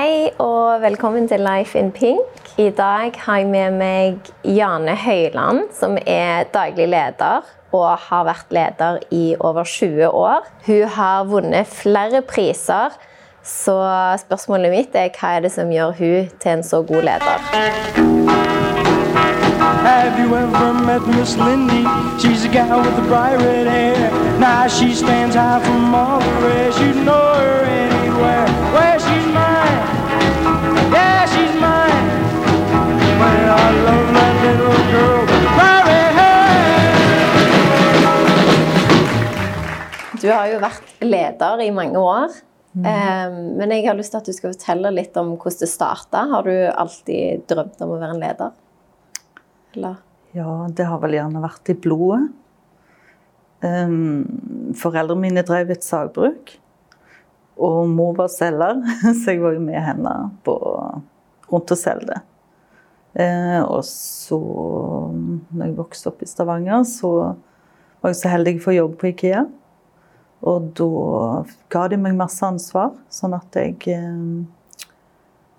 Hei og velkommen til Life in Pink. I dag har jeg med meg Jane Høyland, som er daglig leder og har vært leder i over 20 år. Hun har vunnet flere priser, så spørsmålet mitt er hva er det som gjør hun til en så god leder? Du har jo vært leder i mange år. Eh, Men jeg har lyst til at du skal fortelle litt om hvordan det starta. Har du alltid drømt om å være en leder? Eller? Ja, det har vel gjerne vært i blodet. Um, foreldrene mine drev et sagbruk, og mor var selger, så jeg var jo med henne på, rundt og selge Eh, og så, når jeg vokste opp i Stavanger, så var jeg så heldig å få jobb på Ikea. Og da ga de meg masse ansvar, sånn at jeg eh,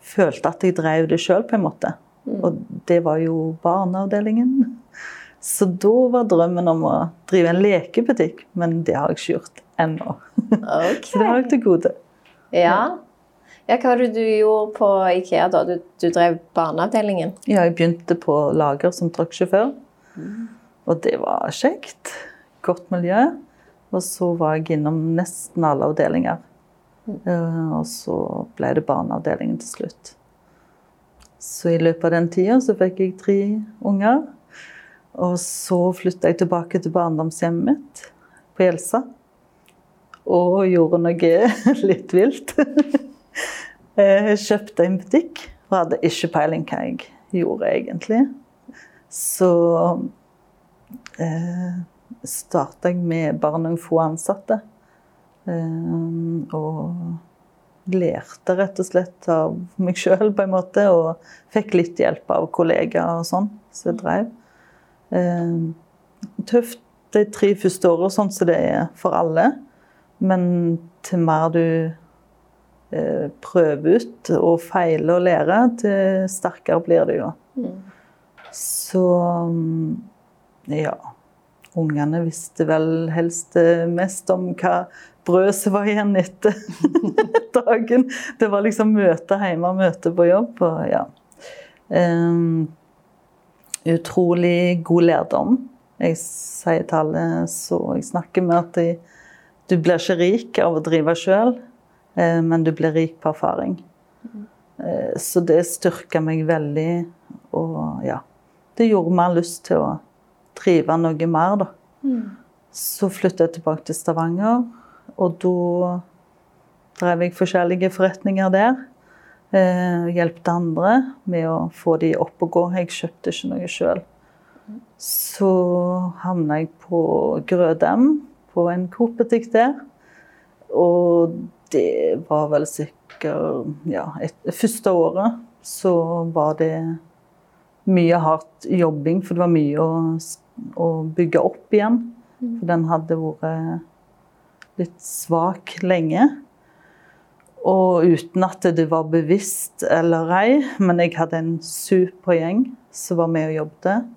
følte at jeg drev det sjøl, på en måte. Og det var jo barneavdelingen. Så da var drømmen om å drive en lekebutikk, men det har jeg ikke gjort ennå. Okay. Så det har jeg til gode. Ja. ja. Hva var det du gjorde på Ikea da? Du, du drev barneavdelingen? Ja, jeg begynte på lager som trucksjåfør, og det var kjekt. Godt miljø. Og så var jeg innom nesten alle avdelinger. Eh, Og så ble det barneavdelingen til slutt. Så i løpet av den tida så fikk jeg tre unger. Og så flytta jeg tilbake til barndomshjemmet mitt på Jelsa. Og gjorde noe litt vilt. Jeg kjøpte en butikk og hadde ikke peiling hva jeg gjorde egentlig. Så eh, starta jeg med bare noen få ansatte. Eh, og lærte rett og slett av meg sjøl, på en måte. Og fikk litt hjelp av kollegaer og sånn som jeg drev. Eh, tøft de tre første åra, sånn som det er for alle. Men til mer du eh, prøver ut og feiler og lærer, til sterkere blir det jo. Så mm, ja. Ungene visste vel helst eh, mest om hva brød som var igjen etter dagen. Det var liksom møte hjemme og møte på jobb. Og ja. Um, utrolig god lærdom. Jeg sier til alle så jeg snakker med at jeg, du blir ikke rik av å drive sjøl, men du blir rik på erfaring. Eh, Så det styrka meg veldig, og ja. Det gjorde meg lyst til å drive noe mer, da. Så flytta jeg tilbake til Stavanger, og da drev jeg forskjellige forretninger der. Eh, hjelpte andre med å få de opp og gå. Jeg kjøpte ikke noe sjøl. Så havna jeg på Grødem, på en Coop-butikk der. Og det var vel sikkert Ja, et, første året så var det mye hardt jobbing, for det var mye å, å bygge opp igjen. For den hadde vært litt svak lenge. Og uten at det var bevisst eller ei, men jeg hadde en super gjeng som var med og jobbet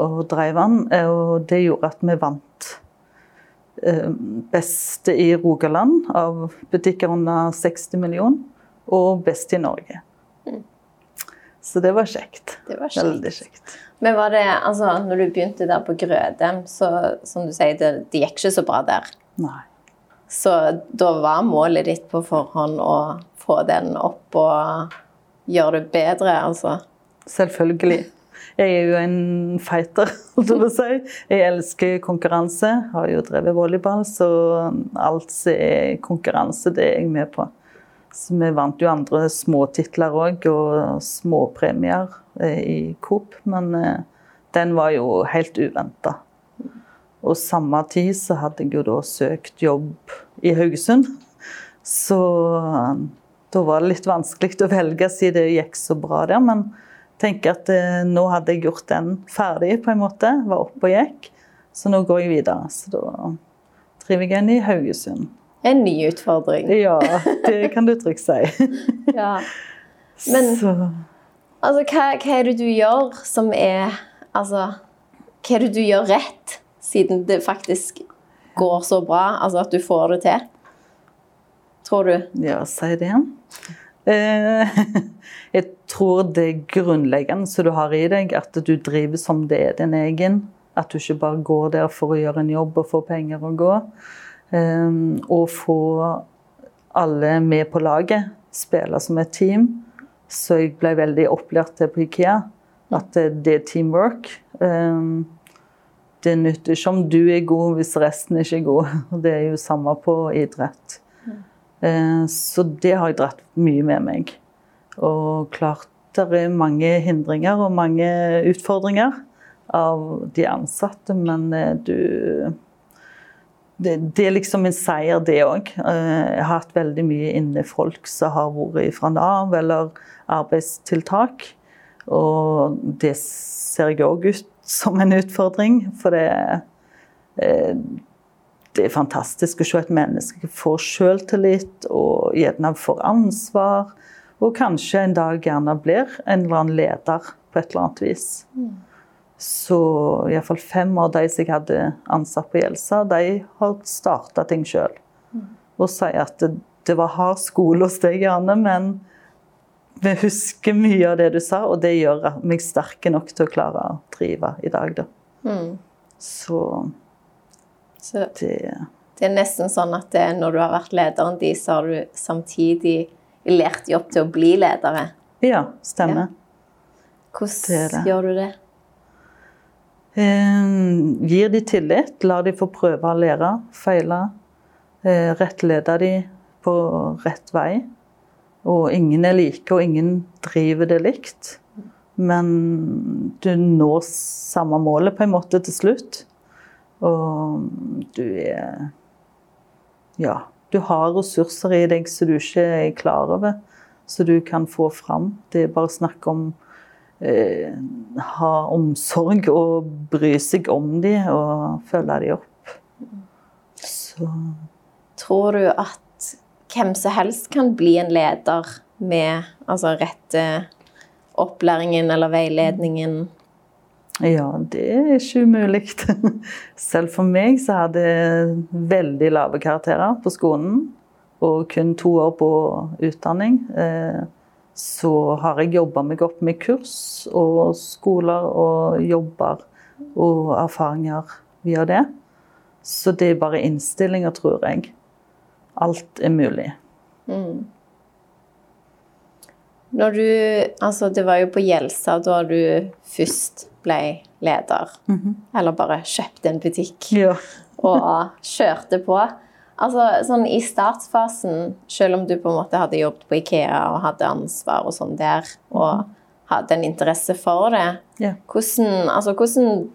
og drev den. eh, Og det gjorde at vi vant eh, beste i Rogaland av butikker under 60 millioner, og best i Norge. Så det var kjekt. Det var kjekt. Veldig kjekt. Men var det, altså, når du begynte der på Grødem, så som du sier, det, det gikk ikke så bra der. Nei. Så da var målet ditt på forhånd å få den opp og gjøre det bedre, altså? Selvfølgelig. Jeg er jo en fighter, holdt jeg på å si. Jeg elsker konkurranse. Har jo drevet volleyball, så alt som er konkurranse, det er jeg med på. Så vi vant jo andre småtitler òg, og småpremier eh, i Coop. Men eh, den var jo helt uventa. Og samme tid så hadde jeg jo da søkt jobb i Haugesund. Så eh, da var det litt vanskelig å velge, siden det gikk så bra der. Men tenker at nå hadde jeg gjort den ferdig, på en måte. Var oppe og gikk. Så nå går jeg videre. Så da driver jeg igjen i Haugesund. En ny utfordring. Ja, det kan du trygt si. Ja. Men- Så, Altså, hva, hva er det du gjør som er Altså, hva er det du gjør rett, siden det faktisk går så bra? Altså at du får det til? Tror du? ja, si det igjen. Eh, jeg tror det er grunnleggende som du har i deg, at du driver som det er din egen. At du ikke bare går der for å gjøre en jobb og få penger og gå. Og få alle med på laget, spille som et team. Så jeg ble veldig opplært til på Ikea. At det, er teamwork. Eh, det nytter ikke om du er god hvis resten ikke er god. Det er jo samme på idrett. Eh, Så det har jeg dratt mye med meg. Og klart det er mange hindringer og mange utfordringer av de ansatte, men eh, du det, det er liksom en seier, det òg. Jeg har hatt veldig mye inne folk som har vært fra Nav eller arbeidstiltak. Og det ser jeg òg ut som en utfordring, for det eh, det er fantastisk å se et menneske få selvtillit og gjerne får ansvar. Og kanskje en dag gjerne blir en eller annen leder på et eller annet vis. Så iallfall fem av de som jeg hadde ansatt på Gjelsa, de har starta ting sjøl. Og sier at det, det var hard skole hos deg, Janne, men vi husker mye av det du sa, og det gjør meg sterke nok til å klare å drive i dag, da. Mm. Så Så det det er nesten sånn at det, når du har vært lederen de, så har du samtidig lært de opp til å bli ledere. Ja, stemmer. Hvordan Det det. gjør du det? Eh, gir de tillit, lar de få prøve å lære, feile. Eh, rettlede de på rett vei. Og ingen er like, og ingen driver det likt. Men du når samme målet på en måte til slutt. Og du er Ja. Du har ressurser i deg som du ikke er klar over, som du kan få fram. Det er bare snakk om eh, ha omsorg og bry seg om de og følge de opp. Så Tror du at hvem som helst kan bli en leder med altså, rette opplæringen eller veiledningen? ja, det er ikke umulig. Selv for meg så hadde jeg veldig lave karakterer på skolen og kun to år på utdanning. Eh, Så har jeg jobba meg opp med kurs og skoler og jobber og erfaringer via det. Så det er bare innstillinger, tror jeg. Alt er mulig. Når du, altså det var jo på Gjelsa da du først ble leder. Eller bare kjøpte en butikk Ja. og kjørte på. Altså sånn I startfasen, selv om du på en måte hadde jobbet på Ikea og hadde ansvar og sånn der, og hadde en interesse for det, yeah. hvordan, altså hvordan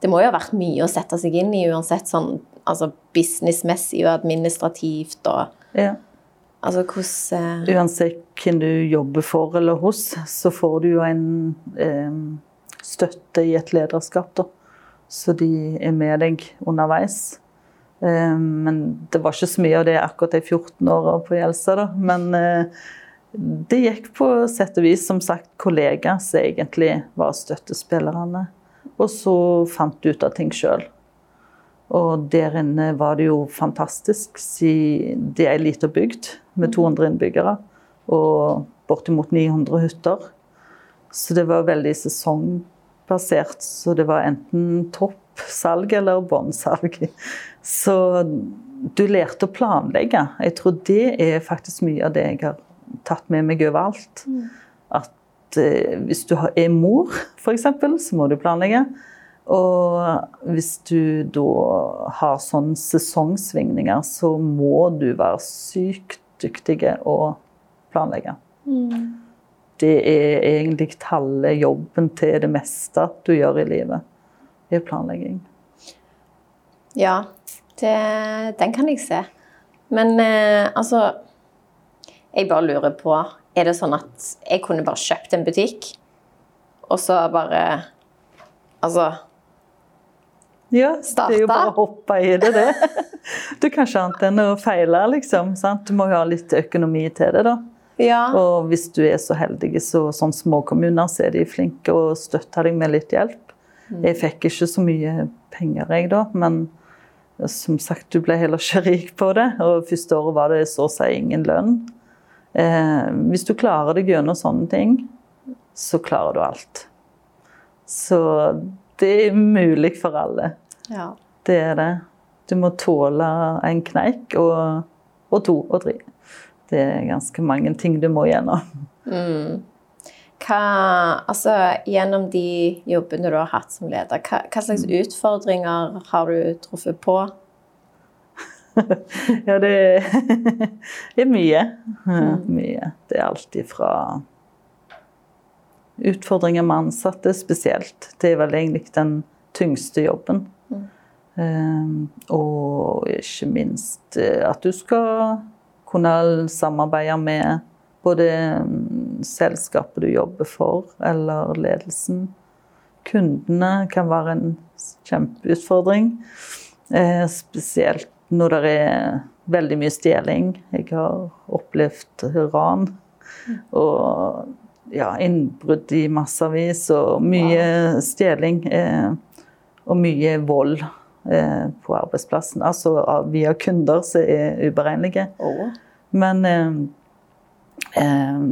Det må jo ha vært mye å sette seg inn i uansett sånn altså businessmessig og administrativt og ja. Altså hvordan eh, Uansett hvem du jobber for eller hos, så får du jo en eh, støtte i et lederskap, da. Så de er med deg underveis. Eh, men det var ikke så mye av det akkurat de 14 åra på Gjelsa, da. Men eh, det gikk på sett og vis, som sagt, kollegaer som egentlig var støttespillerne. Og så fant du ut av ting sjøl. Og der inne var det jo fantastisk. siden det er ei lita bygd med 200 innbyggere og bortimot 900 hytter. Så det var veldig sesongbasert. Så det var enten toppsalg eller båndsalg. Så du lærte å planlegge. Jeg tror det er faktisk mye av det jeg har tatt med meg overalt. At eh, hvis du er mor, f.eks., så må du planlegge. Og hvis du da har sånne sesongsvingninger, så må du være sykt dyktig å planlegge. Det er egentlig halve jobben til det meste du gjør i livet. Det er planlegging. Ja, det, den kan jeg se. Men eh, altså Jeg bare lurer på Er det sånn at jeg kunne bare kjøpt en butikk, og så bare Altså Ja, det er jo bare å hoppe i det, det. Du kan ikke annet enn å feile, liksom. Sant? Du må jo ha litt økonomi til det, da. Ja. Og hvis du er så heldig, så sånn småkommuner, så er de flinke og støtter deg med litt hjelp. Jeg fikk ikke så mye penger, jeg, da, men som sagt, du ble heller ikke rik på det. Og første året var det så å si ingen lønn. Eh, hvis du klarer deg gjennom sånne ting, så klarer du alt. Så det er mulig for alle. ja. Det er det. Du må tåle en kneik og, og to og tre. Det er ganske mange ting du må gjennom. Hva, altså, gjennom de jobbene du har hatt som leder, hva, hva slags utfordringer har du truffet på? Ja, det er mye. Mye. Det er alt ifra utfordringer med ansatte spesielt. Det er vel egentlig den tyngste jobben. Eh, og ikke minst eh, at du skal kunne samarbeide med både mm, selskapet du jobber for, eller ledelsen. Kundene kan være en kjempeutfordring. Eh, spesielt når det er veldig mye stjeling. Jeg har opplevd ran og ja, innbrudd i massevis og mye stjeling. Eh, og mye vold eh, på arbeidsplassen. Altså av- via kunder som er uberegnelige. Oh. Men eh, eh,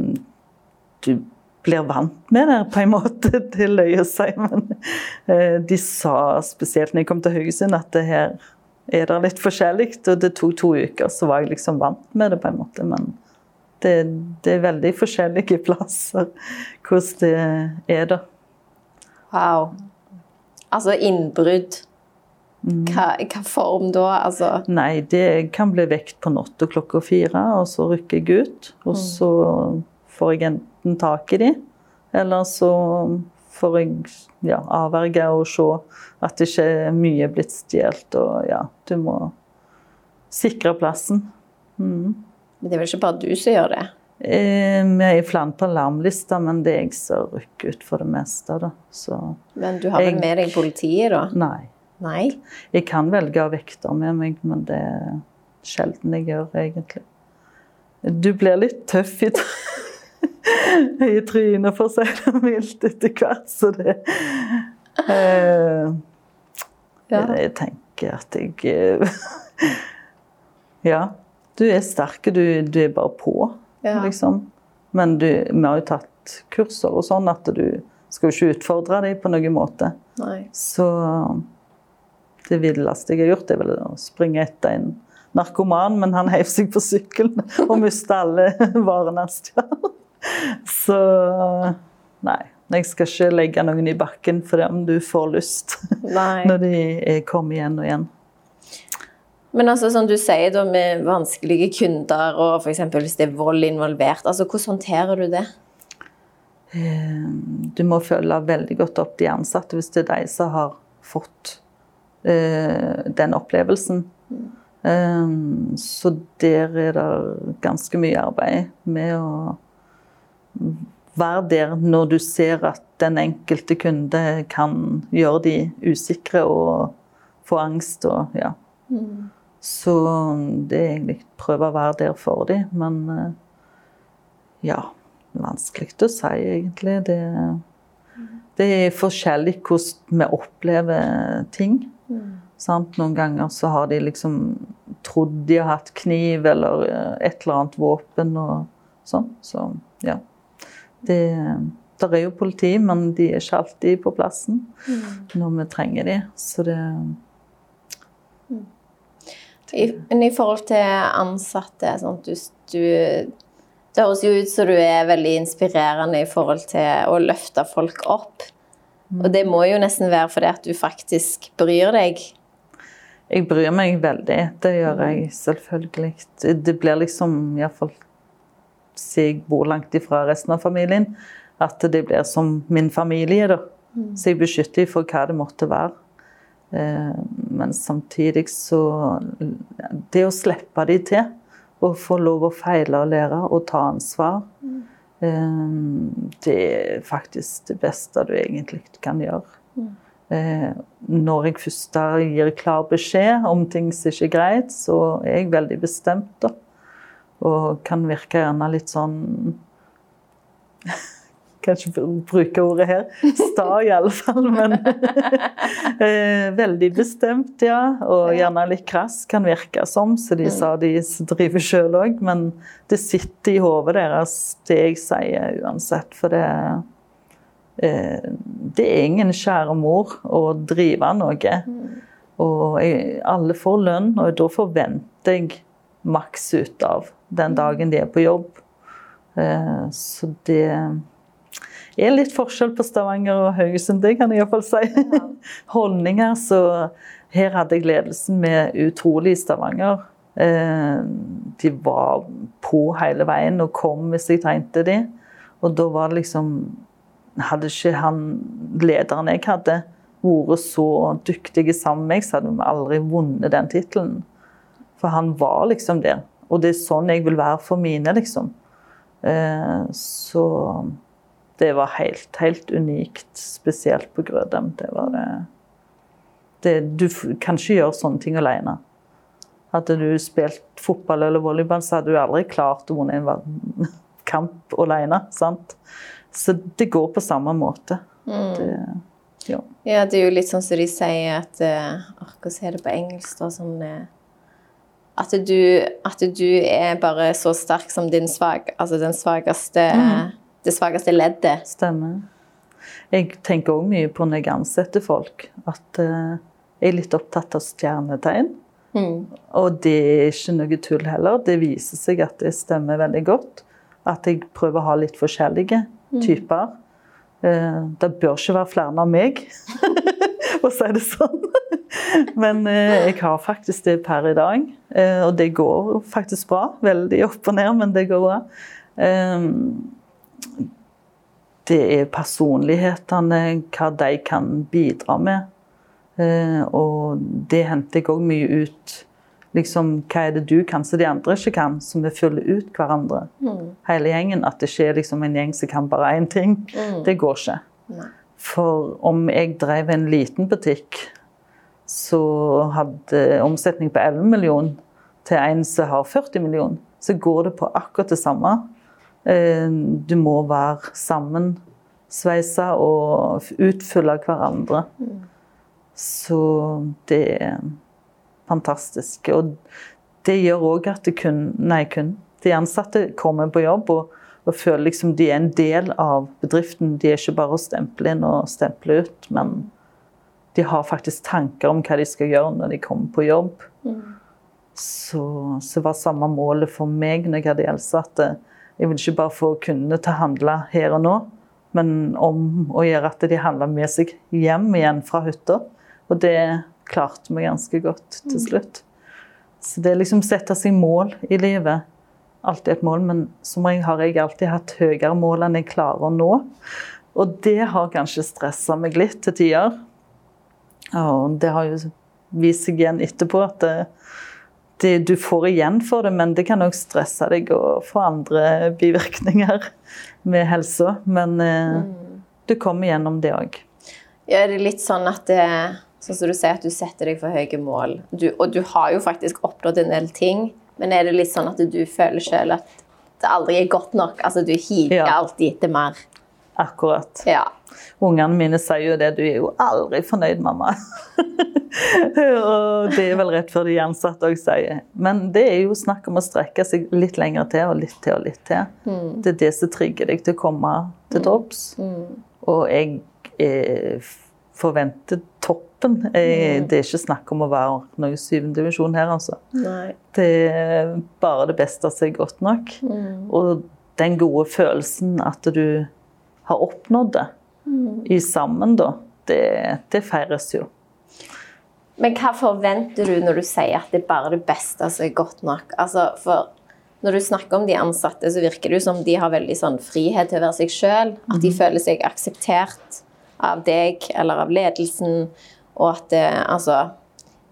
du blir vant med det på en måte, det løy å si. Men eh, de sa spesielt når jeg kom til Haugesund at det her er det litt forskjellig. Og det tok to uker, så var jeg liksom vant med det på en måte. Men det, det er veldig forskjellige plasser hvordan det er da. Wow. Altså innbrudd. Hva, hva form da? Altså Nei, det kan bli vekt på natta klokka fire, og så rykker jeg ut. Og så får jeg enten i de, eller så får jeg ja, avverge og se at det ikke er mye blitt stjålet. Og ja, du må sikre plassen. Men det er vel ikke bare du som gjør det? Eh, Vi er i flere på alarmlista, men det er jeg som rykker ut for det meste. Da. Så Men du har vel Jeg- med deg politiet, da? nei. Nei? Jeg kan velge å vekter med meg, men det er sjelden jeg gjør, egentlig. Du blir litt tøff i, tr- i trynet, for å si det mildt, etter hvert, så det eh, Ja. Jeg tenker at jeg eh, Ja. Du er sterk, du, du er bare på, Ja. liksom. Men du, vi har jo tatt kurser og sånn at du skal jo ikke utfordre dem på noen måte. Nei. Så det villeste jeg har gjort, er vel å springe etter en narkoman, men han heiv seg på sykkelen og mista alle varene han stjal. Så nei. Jeg skal ikke legge noen i bakken for det om du får lyst Nei. når de er- kommer igjen og igjen. Men altså, som du sier da, med vanskelige kunder, og f.eks. hvis det er vold involvert, altså, hvordan håndterer du det? Eh, Du må følge veldig godt opp de ansatte hvis det er de som har fått eh, den opplevelsen. Eh, så der er det ganske mye arbeid med å være der når du ser at den enkelte kunde kan gjøre de usikre og få angst og ja. Så det er egentlig prøve å være der for dem, men eh, ja. Vanskelig å si, egentlig. Det, det er forskjellig hvordan vi opplever ting. Sant? Noen ganger så har de liksom trodd de har hatt kniv eller eh, et eller annet våpen og sånn. Så ja. Det der er jo politi, men de er ikke alltid på plassen når vi trenger de. Så det I, men i forhold til ansatte sånn, du, du, Det høres jo ut som du er veldig inspirerende i forhold til å løfte folk opp. Og det må jo nesten være fordi at du faktisk bryr deg. Jeg bryr meg veldig. Det gjør jeg selvfølgelig. Det- Det blir liksom, iallfall siden jeg bor langt ifra resten av familien, at det blir som min familie. da. Så jeg beskytter dem for hva det måtte være. Eh, Men samtidig så Det å slippe dem til, og få lov å feile og lære og ta ansvar, eh, det er faktisk det beste du egentlig kan gjøre. Eh, når jeg først gir klar beskjed om ting som ikke er greit, så er jeg veldig bestemt. da. Og kan virke gjerne litt sånn Kanskje bruke ordet her. Sta, i alle fall. Men eh, veldig bestemt, ja. Og gjerne litt krass, kan virke som. Så de sa de driver sjøl òg. Men det sitter i hodet deres, det jeg sier uansett. For det eh, Det er ingen kjære mor å drive noe. Og jeg, alle får lønn, og da forventer jeg maks ut av den dagen de er på jobb. Eh, så det er litt forskjell på Stavanger og Haugesund, det kan jeg iallfall si. Holdninger. Så her hadde jeg ledelsen med utrolig i Stavanger. Eh, De var på hele veien og kom hvis jeg trengte de. Og da var det liksom Hadde ikke han lederen jeg hadde, vært så dyktig sammen med meg, så hadde vi aldri vunnet den tittelen. For han var liksom der. Og det er sånn jeg vil være for mine, liksom. Eh, Så det var helt, helt unikt, spesielt på Grødem. Det var det, det Du kan ikke gjøre sånne ting alene. Hadde du spilt fotball eller volleyball, så hadde du aldri klart å vinne en kamp alene. Sant? Så det går på samme måte. Det, ja. Ja, det er jo litt sånn som de sier at uh, Hva Hvordan er det på engelsk, da? Sånn eh, at, du, at du er bare så sterk som din svak, altså den svakeste Det svakeste leddet. Stemmer. Jeg tenker òg mye på når jeg ansetter folk, at eh, jeg er litt opptatt av stjernetegn. Og det er ikke noe tull heller. Det viser seg at det stemmer veldig godt. At jeg prøver å ha litt forskjellige typer. Eh, Det bør ikke være flere av meg, å si det sånn. Men eh, jeg har faktisk det per i dag. Eh, Og det går faktisk bra. Veldig opp og ned, men det går bra. Eh, det er personlighetene, hva de kan bidra med. Eh, og det henter jeg òg mye ut. Liksom, hva er det du kan som de andre ikke kan, som vi fyller ut hverandre. Hele gjengen. At det ikke er liksom en gjeng som kan bare én ting. Det går ikke. For om jeg drev en liten butikk, så hadde omsetning på 11 millioner til en som har 40 millioner, så går det på akkurat det samme. Eh, Du må være sammensveisa og utfylle hverandre. Så det er fantastisk. Og det gjør òg at kun, nei, kun, de ansatte kommer på jobb og, og føler liksom de er en del av bedriften. De er ikke bare å stemple inn og stemple ut, men de har faktisk tanker om hva de skal gjøre når de kommer på jobb. Så, så var samme målet for meg når jeg hadde Else, at eh, jeg vil ikke bare få kundene til å handle her og nå, men om å gjøre at de handler med seg hjem igjen fra hytta. Og det klarte vi ganske godt til slutt. Så det er liksom sette seg mål i livet. Alltid et mål, men som regel har jeg alltid hatt høyere mål enn jeg klarer å nå. Og det har kanskje stressa meg litt til tider. Og det har jo vist seg igjen etterpå at det, det, du får igjen for det, men det kan òg stresse deg og få andre bivirkninger med helsa. Men eh, du kommer gjennom det òg. Ja, er det litt sånn at det, Sånn som du sier at du setter deg for høye mål, du, og du har jo faktisk oppnådd en del ting, men er det litt sånn at du føler selv at det aldri er godt nok? Altså du higer Ja. alltid etter mer. Akkurat. Ja. Ungene mine sier jo det, du er jo aldri fornøyd, mamma. og det er vel rett før de ansatte òg sier. Men det er jo snakk om å strekke seg litt lenger til, og litt til og litt til. Det er det som trigger deg til å komme til topps. Og jeg eh, forventer toppen. Jeg, det er ikke snakk om å være noe syvende divisjon her, altså. Nei. Det er bare det beste som er godt nok. Og den gode følelsen at du har oppnådd det i sammen, da, det, det feires jo. Men hva forventer du når du sier at det er bare det beste som er godt nok? Altså, for når du snakker om de ansatte, så virker det jo som de har veldig sånn frihet til å være seg sjøl. At de føler seg akseptert av deg eller av ledelsen, og at det, altså,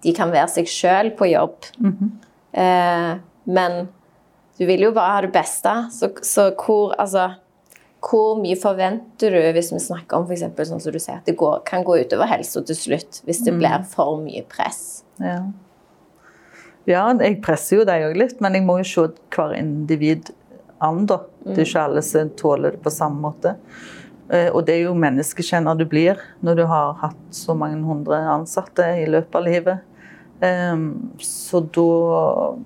de kan være seg sjøl på jobb. eh, men du vil jo bare ha det beste, så, så hvor, altså, hvor mye forventer du hvis vi snakker om eksempel, sånn som du sier, at det går, kan gå utover helsa til slutt hvis det blir for mye press? Ja. ja, jeg presser jo deg òg litt, men jeg må jo se hver individ an, da. Det er ikke alle som tåler det på samme måte. Eh, Og det er jo menneskekjenner du blir når du har hatt så mange hundre ansatte i løpet av livet. Ehm, Så da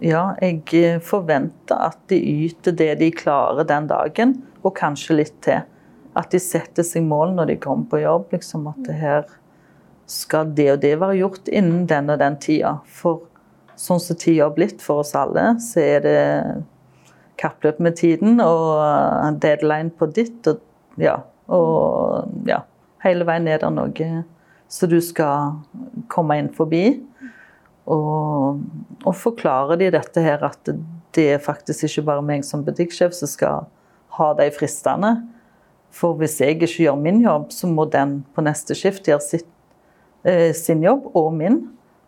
Ja, jeg forventer at de yter det de klarer den dagen, og kanskje litt til. At de setter seg mål når de kommer på jobb. Liksom at det her skal det og det være gjort innen den og den tida. For sånn som tida har blitt for oss alle, så er det kappløp med tiden og deadline på ditt. Og, ja, og ja, hele veien er det noe så du skal komme inn forbi. Og, og forklare de dette her at det er faktisk ikke bare meg som butikksjef som skal ha de fristene. For hvis jeg ikke gjør min jobb, så må den på neste skift gjøre sitt, eh, sin jobb og min.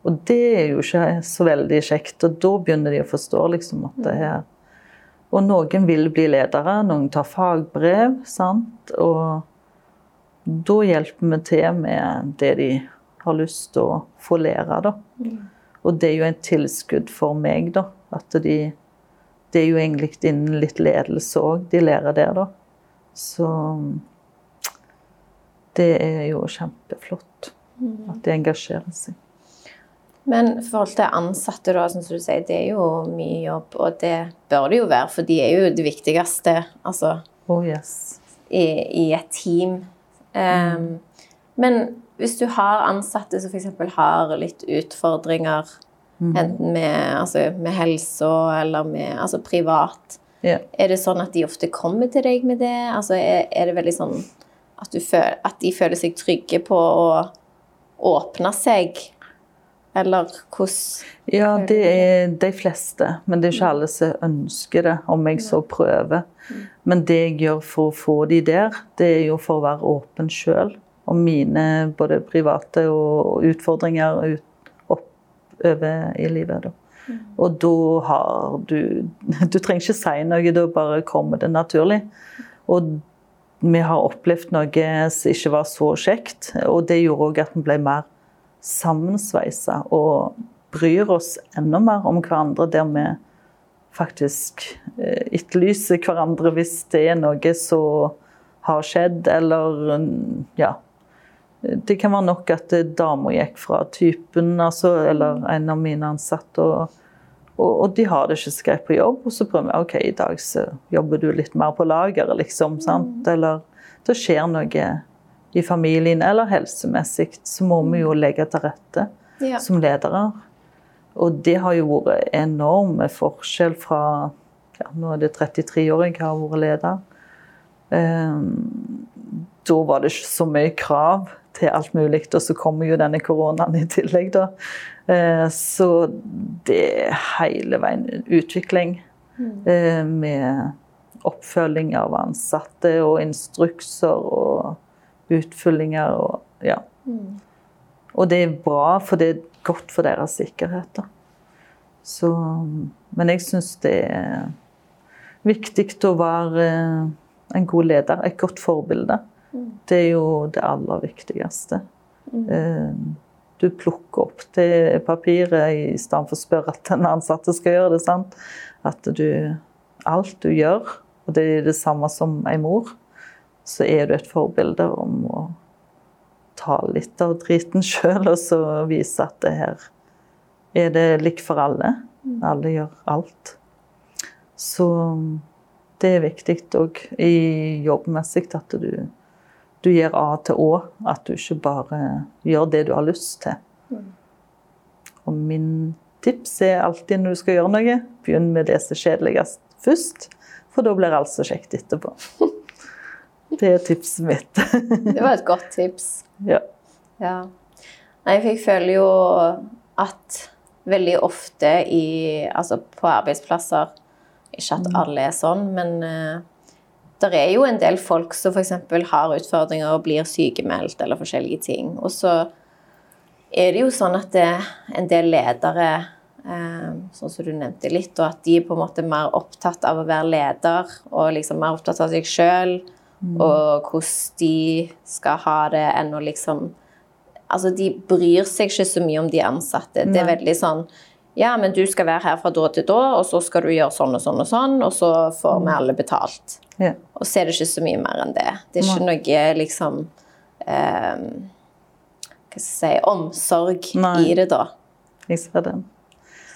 Og det er jo ikke så veldig kjekt. Og da begynner de å forstå liksom at det er Og noen vil bli ledere, noen tar fagbrev, sant. Og da hjelper vi til med det de har lyst til å få lære, da. Og det er jo en tilskudd for meg, da. At de Det er jo egentlig innen litt ledelse òg de lærer der, da. Så det er jo kjempeflott at de engasjerer seg. Men i forhold til ansatte, da, som du sier, det er jo mye jobb, og det bør det jo være, for de er jo det viktigste altså, Oh yes. I, i et team. Um, Men hvis du har ansatte som f.eks. har litt utfordringer, enten med, altså, med helsa eller med altså, privat, yeah. er det sånn at de ofte kommer til deg med det? Altså, er, er det veldig sånn at, du føler, at de føler seg trygge på å åpne seg? Eller hvordan Ja, det er de fleste, men det er ikke alle som ønsker det, om jeg så prøver. Men det jeg gjør for å få de der, det er jo for å være åpen sjøl om mine både private og utfordringer ut, oppover i livet. Da. Og da har du Du trenger ikke si noe, da bare kommer det naturlig. Og vi har opplevd noe som ikke var så kjekt, og det gjorde òg at vi ble mer sammensveisa og bryr oss enda mer om hverandre, der vi faktisk eh, etterlyser hverandre hvis det er noe som har skjedd, eller mm, ja. Det kan være nok at dama gikk fra typen, altså, eller en av mine ansatte, og, og, og de har det ikke så greit på jobb. Og så prøver vi ok, i dag så jobber du litt mer på lageret, liksom. sant? Eller det skjer noe i familien eller helsemessig, så må vi jo legge til rette Ja. som ledere. Og det har jo vært enorme forskjell fra ja, Nå er det 33 år jeg har vært leder. Ehm, da var det ikke så mye krav til alt mulig, og så kommer jo denne koronaen i tillegg, da. Eh, så det er hele veien utvikling eh, med oppfølging av ansatte og instrukser og utfyllinger og ja. Og det er bra, for det er godt for deres sikkerhet. Da. Så, men jeg syns det er viktig å være eh, en god leder, et godt forbilde. Det er jo det aller viktigste. Mm. Du plukker opp det papiret i stedet for å spørre at den ansatte skal gjøre det. sant? At du Alt du gjør, og det er det samme som en mor, så er du et forbilde om å ta litt av driten sjøl og så vise at det her er det likt for alle. Alle gjør alt. Så det er viktig òg jobbmessig at du, du gjør A til Å. At du ikke bare gjør det du har lyst til. Og min tips er alltid når du skal gjøre noe, begynn med det som er kjedeligst først. For da blir alt så kjekt etterpå. Det er tipset mitt. Det var et godt tips. ja. Ja. Nei, for jeg føler jo at veldig ofte i Altså på arbeidsplasser Ikke at alle er sånn, men uh, det er jo en del folk som f.eks. har utfordringer og blir sykemeldt eller forskjellige ting. Og så er det jo sånn at det, en del ledere eh, sånn som du nevnte litt, og at de er på en måte mer opptatt av å være leder og liksom mer opptatt av seg sjøl og hvordan de skal ha det, enn å liksom Altså, de bryr seg ikke så mye om de ansatte. Det er veldig sånn Ja, men du skal være her fra da til da, og så skal du gjøre sånn og sånn og sånn, og så får vi alle betalt. Ja. Og så er det ikke så mye mer enn det. Det er ikke noe liksom eh, Hva skal jeg si Omsorg Nei. i det, da. Jeg ser den.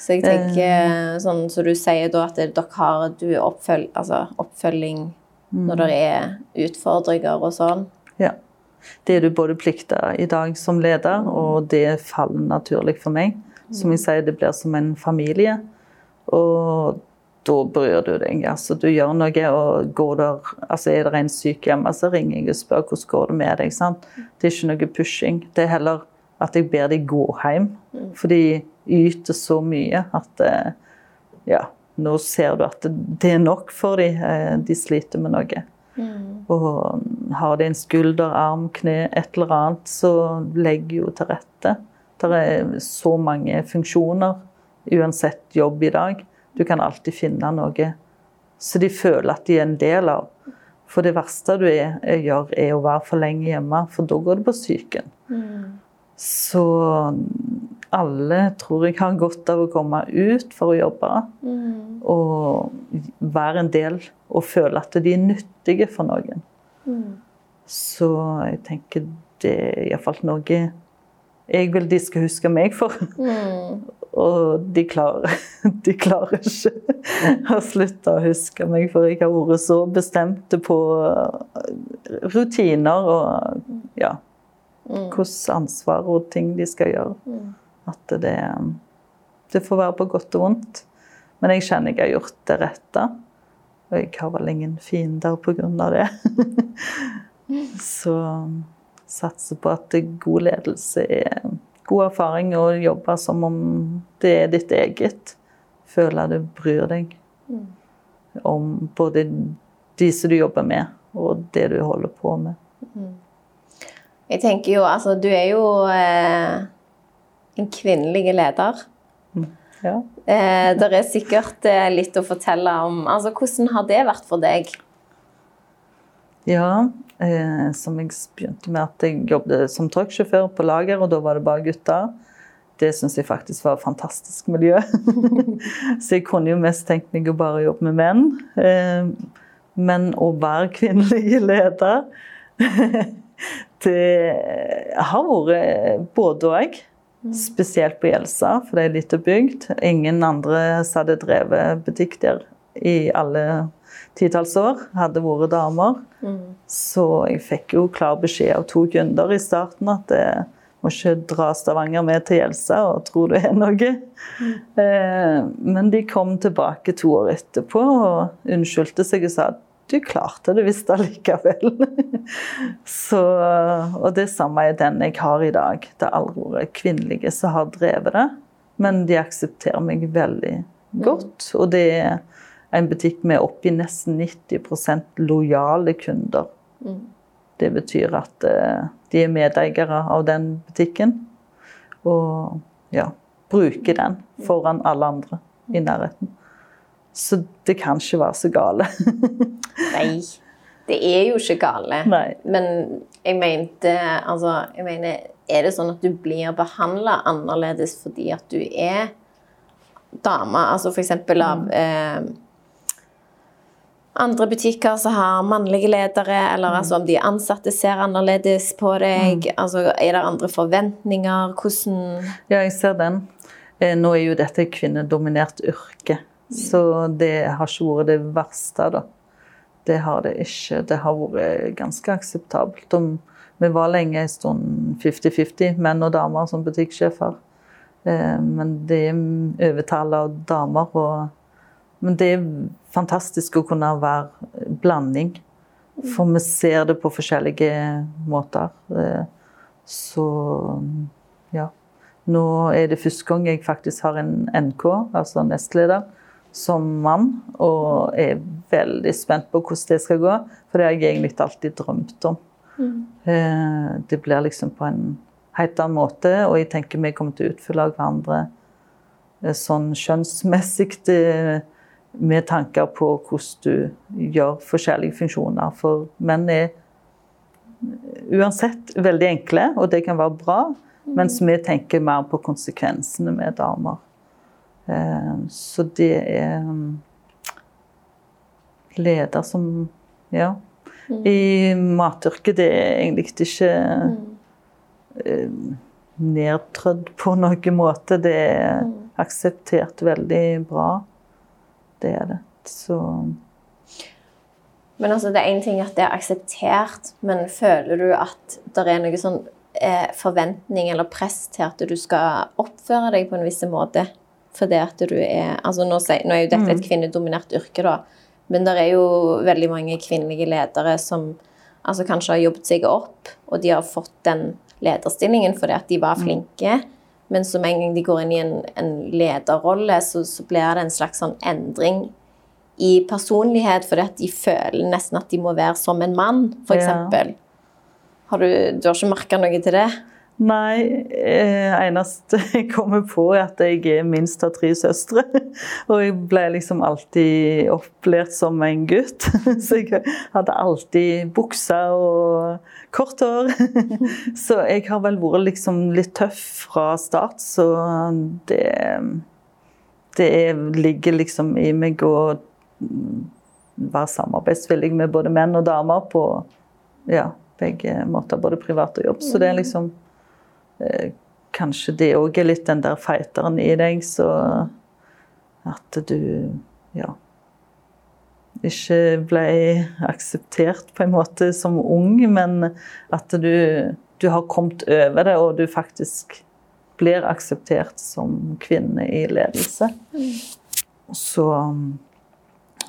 Så jeg tenker, sånn som du sier da, at dere har du er oppføl, altså, oppfølging når det er utfordringer og sånn. Ja. Det er du både plikta i dag som leder, og det faller naturlig for meg. Som jeg sier, det blir som en familie. Og da bryr du deg. Altså, du gjør noe, og går der, altså, er det en syk hjemme, så ringer jeg og spør hvordan går det med deg. Sant? Det er ikke noe pushing. Det er heller at jeg ber dem gå hjem. For de yter så mye at eh, ja, nå ser du at det er nok for dem. Eh, De sliter med noe. Og har de en skulder, arm, kne, et eller annet, så legg jo til rette. Det er så mange funksjoner, uansett jobb i dag. Du kan alltid finne noe så de føler at de er en del av. For det verste du er, gjør, er å være for lenge hjemme, for da går du på psyken. Så alle tror jeg har godt av å komme ut for å jobbe. Og være en del og føle at de er nyttige for noen. Så jeg tenker det er iallfall noe jeg vil de skal huske meg for. Og de klarer, de klarer ikke å slutte å huske meg, for jeg har vært så bestemt på rutiner og ja, hvordan ansvar og ting de skal gjøre. At det, det får være på godt og vondt. Men jeg kjenner jeg har gjort det rette. Og jeg har vel ingen fiender pga. det. Så satser på at god ledelse er god erfaring å jobbe som om det er ditt eget. Føle du bryr deg om både de som du jobber med, og det du holder på med. Jeg tenker jo, altså, du er jo eh, en kvinnelig leder. Ja. Eh, det er sikkert eh, litt å fortelle om. Altså, hvordan har det vært for deg? Ja, eh, som jeg begynte med at jeg jobbet som trucksjåfør på lager, og da var det bare gutter. Det syns jeg faktisk var et fantastisk miljø. Så jeg kunne jo mest tenkt meg å bare jobbe med menn. Eh, men å være kvinnelig leder Det har vært både òg. Spesielt på Gjelsa, for det er lite bygd. Ingen andre hadde drevet butikk der i alle titalls år, hadde vært damer. Så jeg fikk jo klar beskjed av to kunder i starten at jeg må ikke dra Stavanger med til Gjelsa og tro det er noe. Eh, Men de kom tilbake to år etterpå og unnskyldte seg og sa at du klarte det visst allikevel. Så, og det samme er den jeg har i dag. Det er aldri vært kvinnelige som har drevet det, men de aksepterer meg veldig godt. Og det er en butikk med oppi nesten 90% lojale kunder. Det betyr at eh, de er medeiere av den butikken. Og ja, bruker den foran alle andre i nærheten. Så det kan ikke være så gale. Nei, det er jo ikke gale. Nei. Men jeg mente Altså, jeg mener Er det sånn at du blir behandla annerledes fordi at du er dame? Altså for eksempel av eh, andre butikker som har mannlige ledere, eller altså om de ansatte ser annerledes på deg? Altså, er det andre forventninger? Hvordan Ja, jeg ser den. Eh, Nå er jo dette et kvinnedominert yrke, så det har ikke vært det verste, da. Det har det ikke. Det har vært ganske akseptabelt. Vi var lenge en stund 50-50, menn og damer som butikksjefer. Eh, Men det er overtall av damer. Og, men det er fantastisk å kunne være blanding. For vi ser det på forskjellige måter. Eh, Så ja. Nå er det første gang jeg faktisk har en NK, altså nestleder, som mann. Og er veldig spent på hvordan det skal gå, for det har jeg egentlig alltid drømt om. Eh, Det blir liksom på en helt annen måte, og jeg tenker vi kommer til å utfylle hverandre eh, sånn skjønnsmessig eh, med tanker på hvordan du gjør forskjellige funksjoner. For menn er uansett veldig enkle, og det kan være bra. Mens vi tenker mer på konsekvensene med damer. Eh, så det er mm, leder som Ja. I matyrket det er egentlig ikke eh, nedtrødd på noen måte. Det er akseptert veldig bra. Det er det. Så Men altså, det er én ting at det er akseptert, men føler du at det er noe sånn eh, forventning eller press til at du skal oppføre deg på en viss måte? Fordi at du er altså nå, nå er jo dette et kvinnedominert yrke, da. Men det er jo veldig mange kvinnelige ledere som altså kanskje har jobbet seg opp, og de har fått den lederstillingen fordi at de var flinke. Men som en gang de går inn i en, en lederrolle, så, så blir det en slags sånn endring i personlighet, fordi at de føler nesten at de må være som en mann, f.eks. Ja. Har du, du har ikke merka noe til det? Nei, eh, eneste jeg kommer på er at jeg er minst av tre søstre. Og jeg ble liksom alltid opplært som en gutt. Så jeg hadde alltid bukser og kort hår. Så jeg har vel vært liksom litt tøff fra start, så det Det ligger liksom i meg å være samarbeidsvillig med både menn og damer på ja, begge måter, både privat og jobb. Så det er liksom eh, Kanskje det òg er litt den der feiteren i deg, så at du ja ikke ble akseptert på en måte som ung, men at du, du har kommet over det, og du faktisk blir akseptert som kvinne i ledelse. Så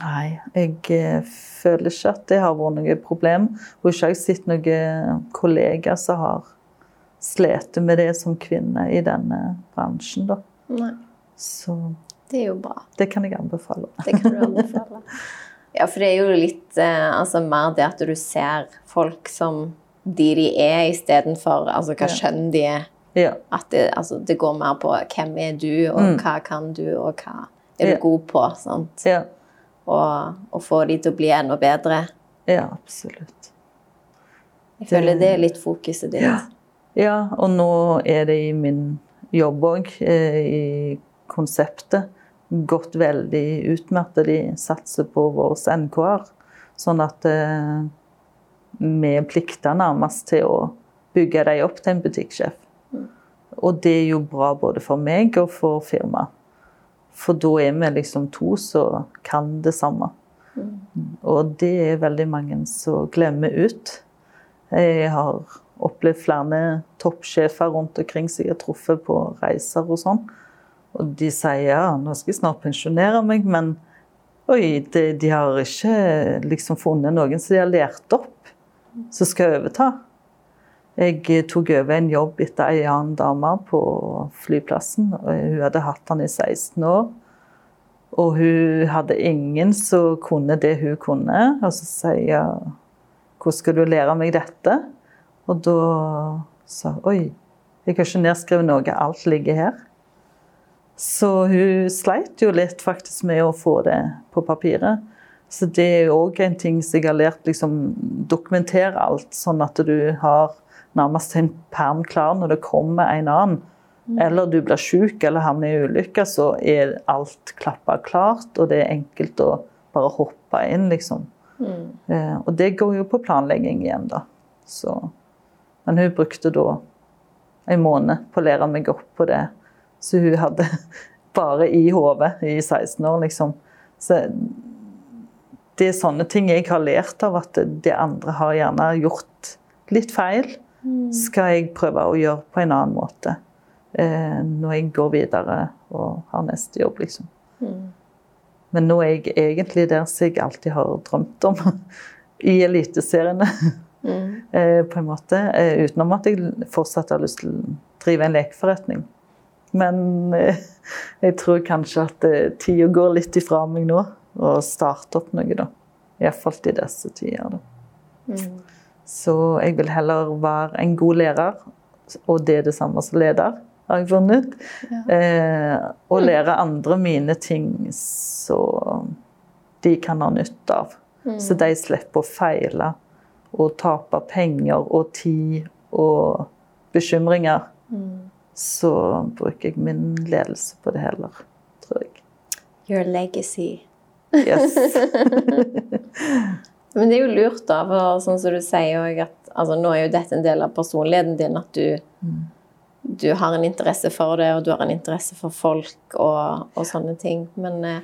Nei, jeg eh, føler ikke at det har vært noe problem. Og ikke har jeg sett noen kollegaer som har slitt med det som kvinne i denne bransjen. Da. Nei. Så Det er jo bra. det kan jeg anbefale. Det kan du anbefale. Ja, for det er jo litt eh, altså, mer det at du ser folk som de de er, istedenfor altså, hva kjønn de er. Ja. At det, altså, det går mer på hvem er du, og Mm. hva kan du, og hva er du Ja. god på. Sant? Ja, Og, og få de til å bli enda bedre. ja absolutt. Jeg føler det er litt fokuset ditt. Ja. Ja, og nå er det i min jobb òg, i konseptet, gått veldig ut med at de satser på våre NK-er. Sånn at eh, vi plikter nærmest til å bygge dem opp til en butikksjef. Og det er jo bra både for meg og for firmaet. For da er vi liksom to som kan det samme. Og det er veldig mange som glemmer ut. Jeg har opplevd flere toppsjefer rundt omkring som jeg har truffet på reiser og sånn. Og de sier ja, nå skal jeg snart pensjonere meg, men oi, de, de har ikke liksom funnet noen som de har lært opp, som skal overta. Jeg eh, tok over en jobb etter ei annen dame på flyplassen. Hun hadde hatt han i 16 år. Og hun hadde ingen som kunne det hun kunne. Og så sier jeg hvordan skal du lære meg dette? Og da sa oi, jeg har ikke nedskrevet noe, alt ligger her. Så hun sleit jo litt faktisk med å få det på papiret. Så det er jo òg en ting som jeg har lært, liksom dokumentere alt, sånn at du har nærmest en perm klar når det kommer en annen. Eller du blir syk eller havner i ulykke, så er alt klappa klart, og det er enkelt å bare hoppe inn, liksom. Eh, og det går jo på planlegging igjen, da. Så, men hun brukte da en måned på å lære meg opp på det. Så hun hadde bare i hodet i 16 år, liksom. Så det er sånne ting jeg har lært av at de andre har gjerne gjort litt feil. Skal jeg prøve å gjøre på en annen måte eh, når jeg går videre og har neste jobb, liksom. Men nå er jeg egentlig der som jeg alltid har drømt om. I eliteseriene, eh, på en måte. Eh, utenom at jeg fortsatt har lyst til å drive en lekeforretning. Men eh, jeg tror kanskje at eh, tida går litt ifra meg nå, og starte opp noe, da. Iallfall i disse tider, da. Så jeg vil heller være en god lærer, og det er det samme som leder. har jeg funnet Ja. Eh, og lære andre mine ting så de kan ha nytte av. Så de slipper å feile og tape penger og tid og bekymringer. Så bruker jeg min ledelse på det heller, tror jeg. Your legacy. Yes. Men det er jo lurt, da, for sånn som du sier òg, at altså, nå er jo dette en del av personligheten din, at du, du har en interesse for det, og du har en interesse for folk og, og sånne ting. Men eh,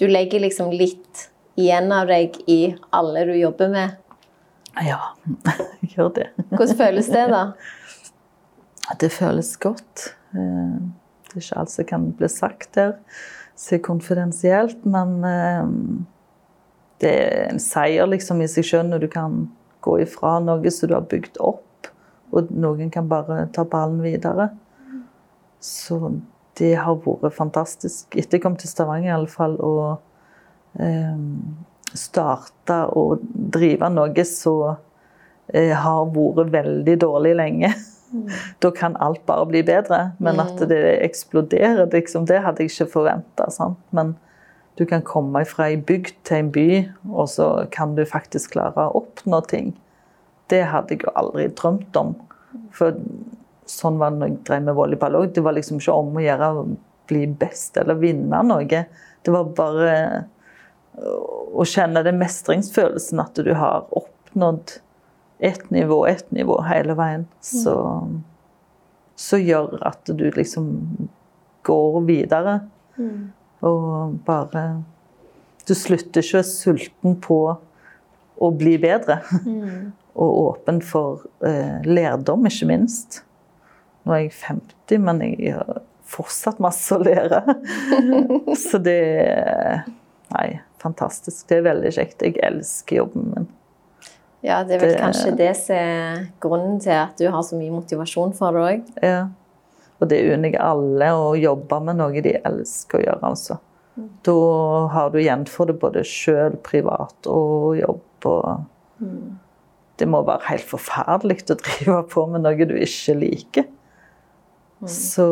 du legger liksom litt igjen av deg i alle du jobber med. Ja, gjør det. Hvordan føles det, da? Det føles godt. Eh, Det er ikke alt som kan bli sagt der, så er konfidensielt, men eh, det er en seier liksom i seg selv når du kan gå ifra noe som du har bygd opp, og noen kan bare ta ballen videre. Så det har vært fantastisk. Etter jeg kom til Stavanger i alle fall, og eh, starte å drive noe som eh, har vært veldig dårlig lenge. Da kan alt bare bli bedre. Men at det eksploderer, liksom, det hadde jeg ikke forventa. Men du kan komme fra ei bygd til en by, og så kan du faktisk klare å oppnå ting. Det hadde jeg jo aldri drømt om. For sånn var det når jeg drev med volleyball òg. Det var liksom ikke om å gjøre å bli best eller vinne noe. Det var bare å kjenne den mestringsfølelsen at du har oppnådd ett nivå, ett nivå hele veien. Så, så gjør at du liksom går videre. Og bare Du slutter ikke sulten på å bli bedre. Og åpen for eh, lærdom, ikke minst. Nå er jeg 50, men jeg har fortsatt masse å lære. Så det Nei, fantastisk. Det er veldig kjekt. Jeg elsker jobben min. Ja, det er vel Det- kanskje det som er grunnen til at du har så mye motivasjon for det òg. Ja. Og det unner jeg alle å jobbe med noe de elsker å gjøre, altså. Da har du igjen for det både sjøl, privat og jobb. Og Det må være helt forferdelig å drive på med noe du ikke liker. Så,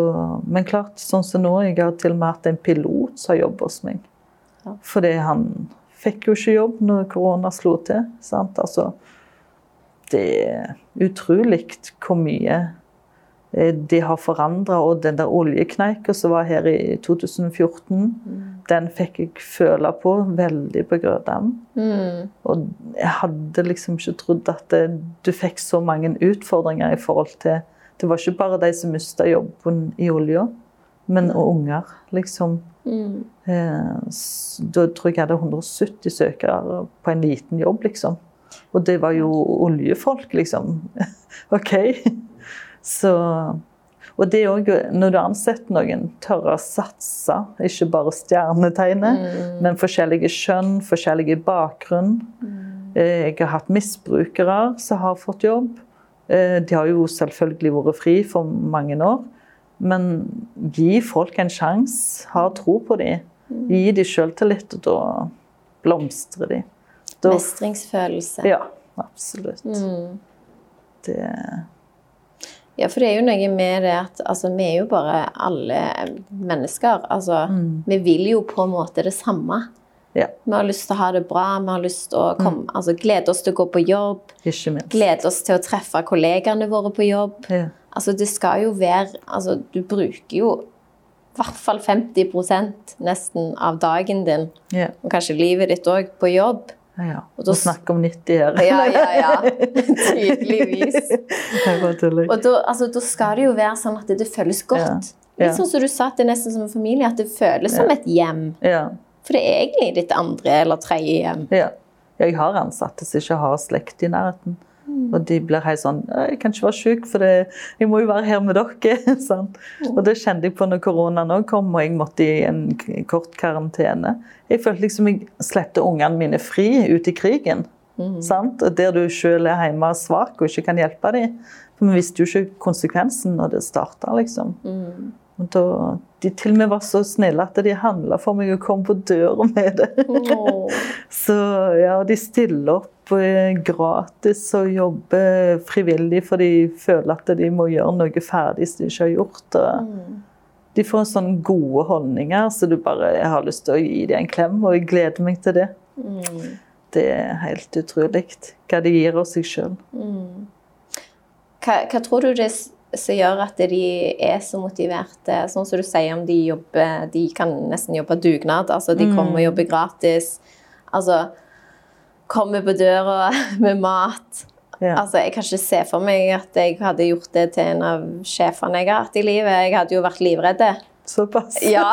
men klart, sånn som nå, jeg har til og med hatt en pilot som har jobbet hos meg. Fordi han fikk jo ikke jobb når korona slo til. Sant? Altså, det er utrolig hvor mye eh, de har forandra. Og den der oljekneika som var her i 2014, den fikk jeg føle på veldig på Grødam. Og jeg hadde liksom ikke trodd at det, du fikk så mange utfordringer i forhold til Det var ikke bare de som mista jobben i olja, men og unger, liksom. Eh, Da tror jeg jeg hadde 170 søkere på en liten jobb, liksom. Og det var jo oljefolk, liksom. OK. Så Og det òg, når du ansetter noen, tørre å satse, ikke bare stjernetegne, men forskjellige kjønn, forskjellige bakgrunn. Eh, Jeg har hatt misbrukere som har fått jobb. Eh, De har jo selvfølgelig vært fri for mange år. Men gi folk en sjanse. Ha tro på dem. Gi dem sjøltillit, og da blomstrer de. Da, Mestringsfølelse. ja, absolutt. Det Ja, for det er jo noe med det at altså, vi er jo bare alle mennesker. Altså, vi vil jo på en måte det samme. Ja, Vi har lyst til å ha det bra, vi har lyst til å komme, altså, glede oss til å gå på jobb. Glede oss til å treffe kollegaene våre på jobb. Ja. Altså, det skal jo være altså, Du bruker jo i hvert fall 50% nesten av dagen din, yeah. og kanskje livet ditt òg, på jobb. ja. ja. Og da Nå s- om 90 her. Ja, ja, ja. Tydeligvis. Og da, altså, da skal det jo være sånn at det, det føles godt. Ja. Litt sånn som du sa, at det er nesten som en familie, at det føles som et hjem. Ja. For det er egentlig ditt andre eller tredje hjem. Ja. Jeg har ansatte som ikke har slekt i nærheten. Og de blir helt sånn 'Jeg kan ikke være syk, for det, jeg må jo være her med dere.' sånn. Og det kjente jeg på når koronaen òg kom, og jeg måtte i en kort karantene. Jeg følte liksom jeg slepte ungene mine fri ut i krigen. Sant? Og Der du sjøl er hjemme svak og ikke kan hjelpe dem. For vi visste jo ikke konsekvensen når det starta, liksom. Og da, de til og med var så snille at de handla for meg og kom på døra med det. Så ja, de stiller opp gratis og jobber frivillig for de føler at de må gjøre noe ferdig som de ikke har gjort. Og De får sånne gode holdninger, så du bare jeg har lyst til å gi dem en klem, og jeg gleder meg til det. Det er helt utrolig hva de gir av seg sjøl. Hva, hva tror du det som gjør at de er så motiverte? Sånn som du sier om de jobber De kan nesten jobbe dugnad. Altså, de kommer og jobber gratis. Altså Kommer på døra med mat. Ja. Altså, Jeg kan ikke se for meg at jeg hadde gjort det til en av sjefene jeg har hatt i livet. Jeg hadde jo vært livredd. Såpass. Ja.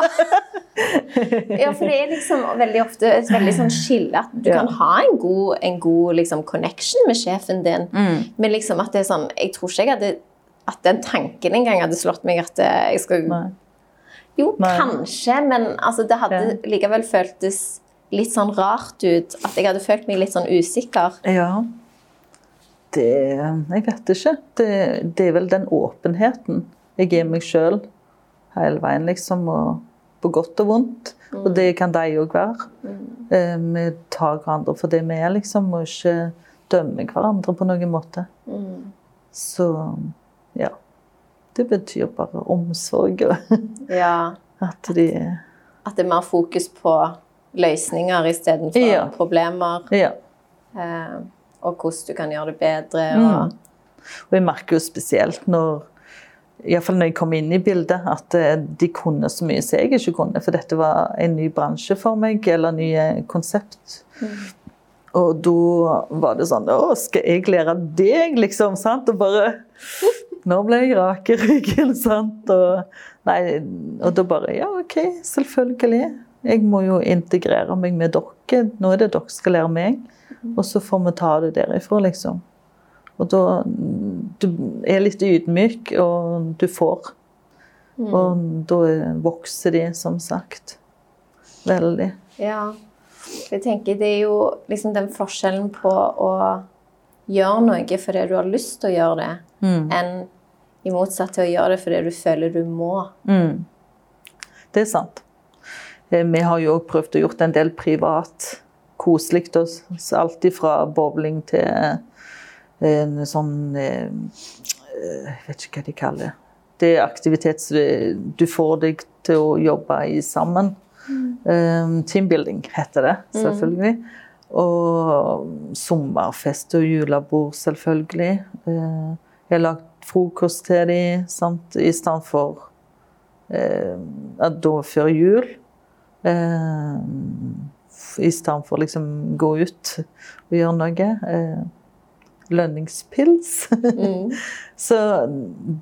ja, for det er liksom veldig ofte et veldig sånn skille. At du Ja. kan ha en god, en god liksom, connection med sjefen din, Mm. men liksom at det er sånn Jeg tror ikke jeg hadde at den tanken engang hadde slått meg at eh, jeg skal Nei. Jo, Nei. kanskje, men altså, det hadde likevel føltes litt sånn rart ut. At jeg hadde følt meg litt sånn usikker. Ja. Det Jeg vet ikke. Det, det er vel den åpenheten. Jeg er meg sjøl hele veien, liksom. Og på godt og vondt. Og det kan de òg være. Eh, Vi tar hverandre for det vi er, liksom, og ikke dømmer hverandre på noen måte. Så ja. Det betyr bare omsorg. Ja, At de At det er mer fokus på løsninger istedenfor Ja. problemer. Ja. Eh, og hvordan du kan gjøre det bedre. Mm. Og, Og jeg merker jo spesielt når Iallfall når jeg kom inn i bildet, at eh, de kunne så mye som jeg ikke kunne. For dette var en ny bransje for meg, eller nye konsept. Og da var det sånn Å, skal jeg lære deg, liksom? sant? Og bare Nå ble jeg rak i ryggen, sant? Og, nei, og da bare Ja, OK, selvfølgelig. Jeg må jo integrere meg med dere. Nå er det dere skal lære meg. Og så får vi ta det derifra, liksom. Og da Du er litt ydmyk, og du får. Og da vokser de, som sagt. Veldig. ja. Jeg tenker Det er jo liksom den forskjellen på å gjøre noe fordi du har lyst til å gjøre det, Mm. enn i motsatt til å gjøre det fordi du føler du må. Mm. Det er sant. Eh, Vi har jo òg prøvd å gjort en del privat koselig. Alt fra bowling til eh, en sånn eh, Jeg vet ikke hva de kaller det. Det er aktivitet som du- får deg til å jobbe i sammen. Mm. Teambuilding heter det, selvfølgelig. Og sommerfest og julebord, selvfølgelig. Jeg har lagd frokost til dem sant? i stedet for eh, da før jul. Eh, I stedet for liksom gå ut og gjøre noe. Eh, lønningspils. Så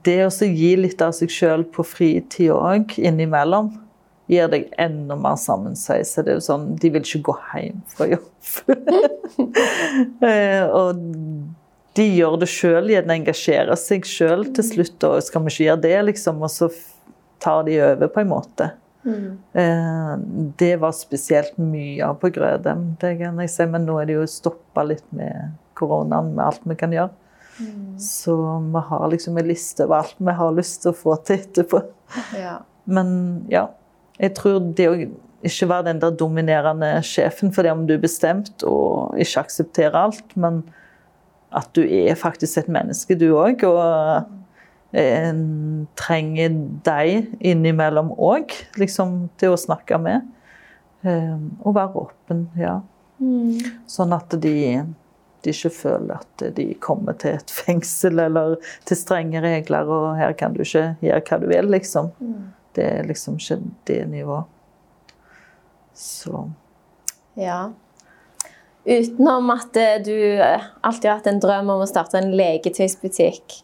det å gi litt av seg sjøl på fritid òg innimellom, gir deg enda mer sammensveis. Det er jo sånn, De vil ikke gå hjem fra jobb. Eh, og de gjør det sjøl, gjerne engasjerer seg sjøl til slutt. Og skal vi ikke gjøre det, liksom? Og så tar de over, på en måte. Eh, det var spesielt mye av på Grødem, det kan jeg si. Men nå er det jo stoppa litt med koronaen, med alt vi kan gjøre. Så vi har liksom en liste over alt vi har lyst til å få til etterpå. Ja. Men ja, jeg tror det å ikke være den der dominerende sjefen for det om du er bestemt og ikke aksepterer alt, men at du er faktisk et menneske, du òg. Og en trenger deg innimellom òg, liksom, til å snakke med. Eh, Og være åpen, ja. Sånn at de, de ikke føler at de kommer til et fengsel eller til strenge regler, og her kan du ikke gjøre hva du vil, liksom. Det er liksom ikke det nivået. Så Ja. Utenom at eh, du eh, alltid har hatt en drøm om å starte en leketøysbutikk,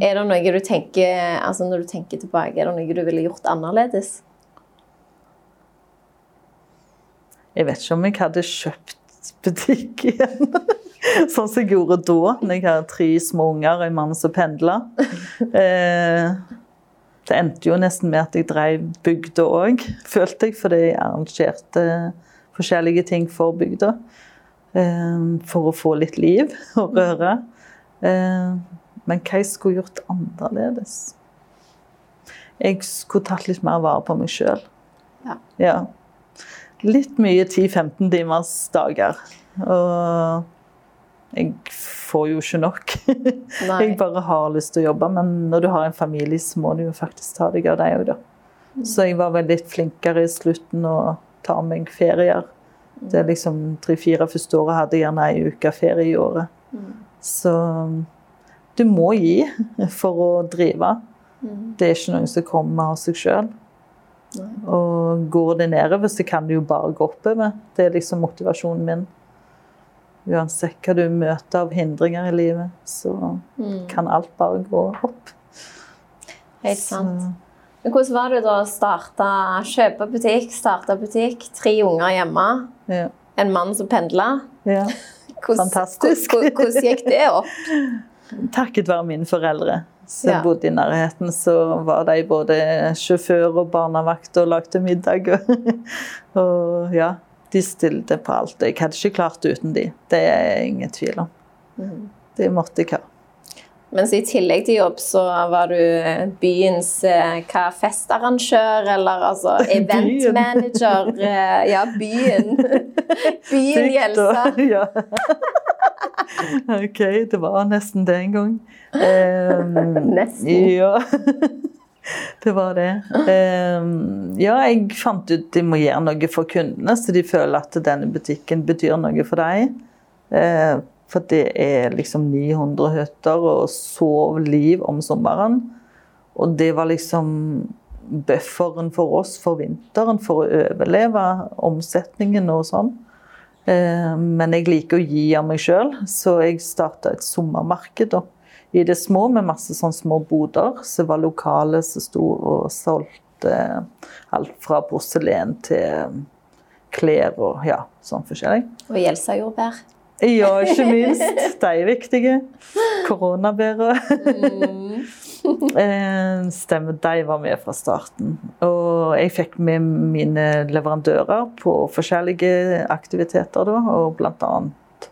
er det noe du tenker altså når du tenker tilbake, er det noe du ville gjort annerledes? jeg vet ikke om jeg hadde kjøpt butikk igjen. Sånn som jeg gjorde da, når jeg hadde tre små unger og en mann som pendla. Eh, det endte jo nesten med at jeg drev bygda òg, følte jeg, fordi jeg arrangerte forskjellige ting for bygda. Eh, for å få litt liv og røre. Eh, men hva jeg skulle gjort annerledes? Jeg skulle tatt litt mer vare på meg sjøl. Ja. Ja. Litt mye 10-15 timers dager. Og jeg får jo ikke nok. Jeg bare har lyst til å jobbe, men når du har en familie, så må du jo faktisk ta deg av deg òg, da. Så jeg var veldig flinkere i slutten å ta meg ferier. Det er liksom tre-fire første året hadde jeg gjerne ei uke ferie i året. Så du må gi for å drive. Det er ikke noe som kommer av seg sjøl. Og går det nedover, så kan det jo bare gå oppover. Det er liksom motivasjonen min. Uansett hva du møter av hindringer i livet, så kan alt bare gå opp. Helt sant. Men hvordan var det da å starte, kjøpe butikk, starte butikk, tre unger hjemme, Ja. en mann som pendla? ja. Fantastisk. Hvordan, hvordan gikk det opp? Takket være mine foreldre som Ja. bodde i nærheten, så var de både sjåfør og barnevakt og lagde middag. Og, ja, de stilte på alt. Jeg hadde ikke klart uten de. Det er ingen tvil om. Mm. Det måtte jeg ha. Mens i tillegg til jobb så var du byens eh, hva, festarrangør, eller altså eventmanager. eh, Ja, byen. Byen Gjelsa. Ja. OK, det var nesten det en gang. Um, Nesten. Ja. Det var det. Um, ja, jeg fant ut de må gjøre noe for kundene, så de føler at denne butikken betyr noe for dem. Eh, for det er liksom 900 hytter og sov liv om sommeren. Og det var liksom bufferen for oss for vinteren, for å overleve omsetningen og sånn. Eh, Men jeg liker å gi av meg sjøl, så jeg starta et sommermarked da, i det små med masse sånne små boder som var lokale, som sto og solgte alt fra porselen til klær og ja, sånn forskjellig. Og Gjelsa jordbær. Ja, ikke minst. De er viktige. Koronabærer. Mm. Stemmer, de var med fra starten. Og jeg fikk med mine leverandører på forskjellige aktiviteter da, og blant annet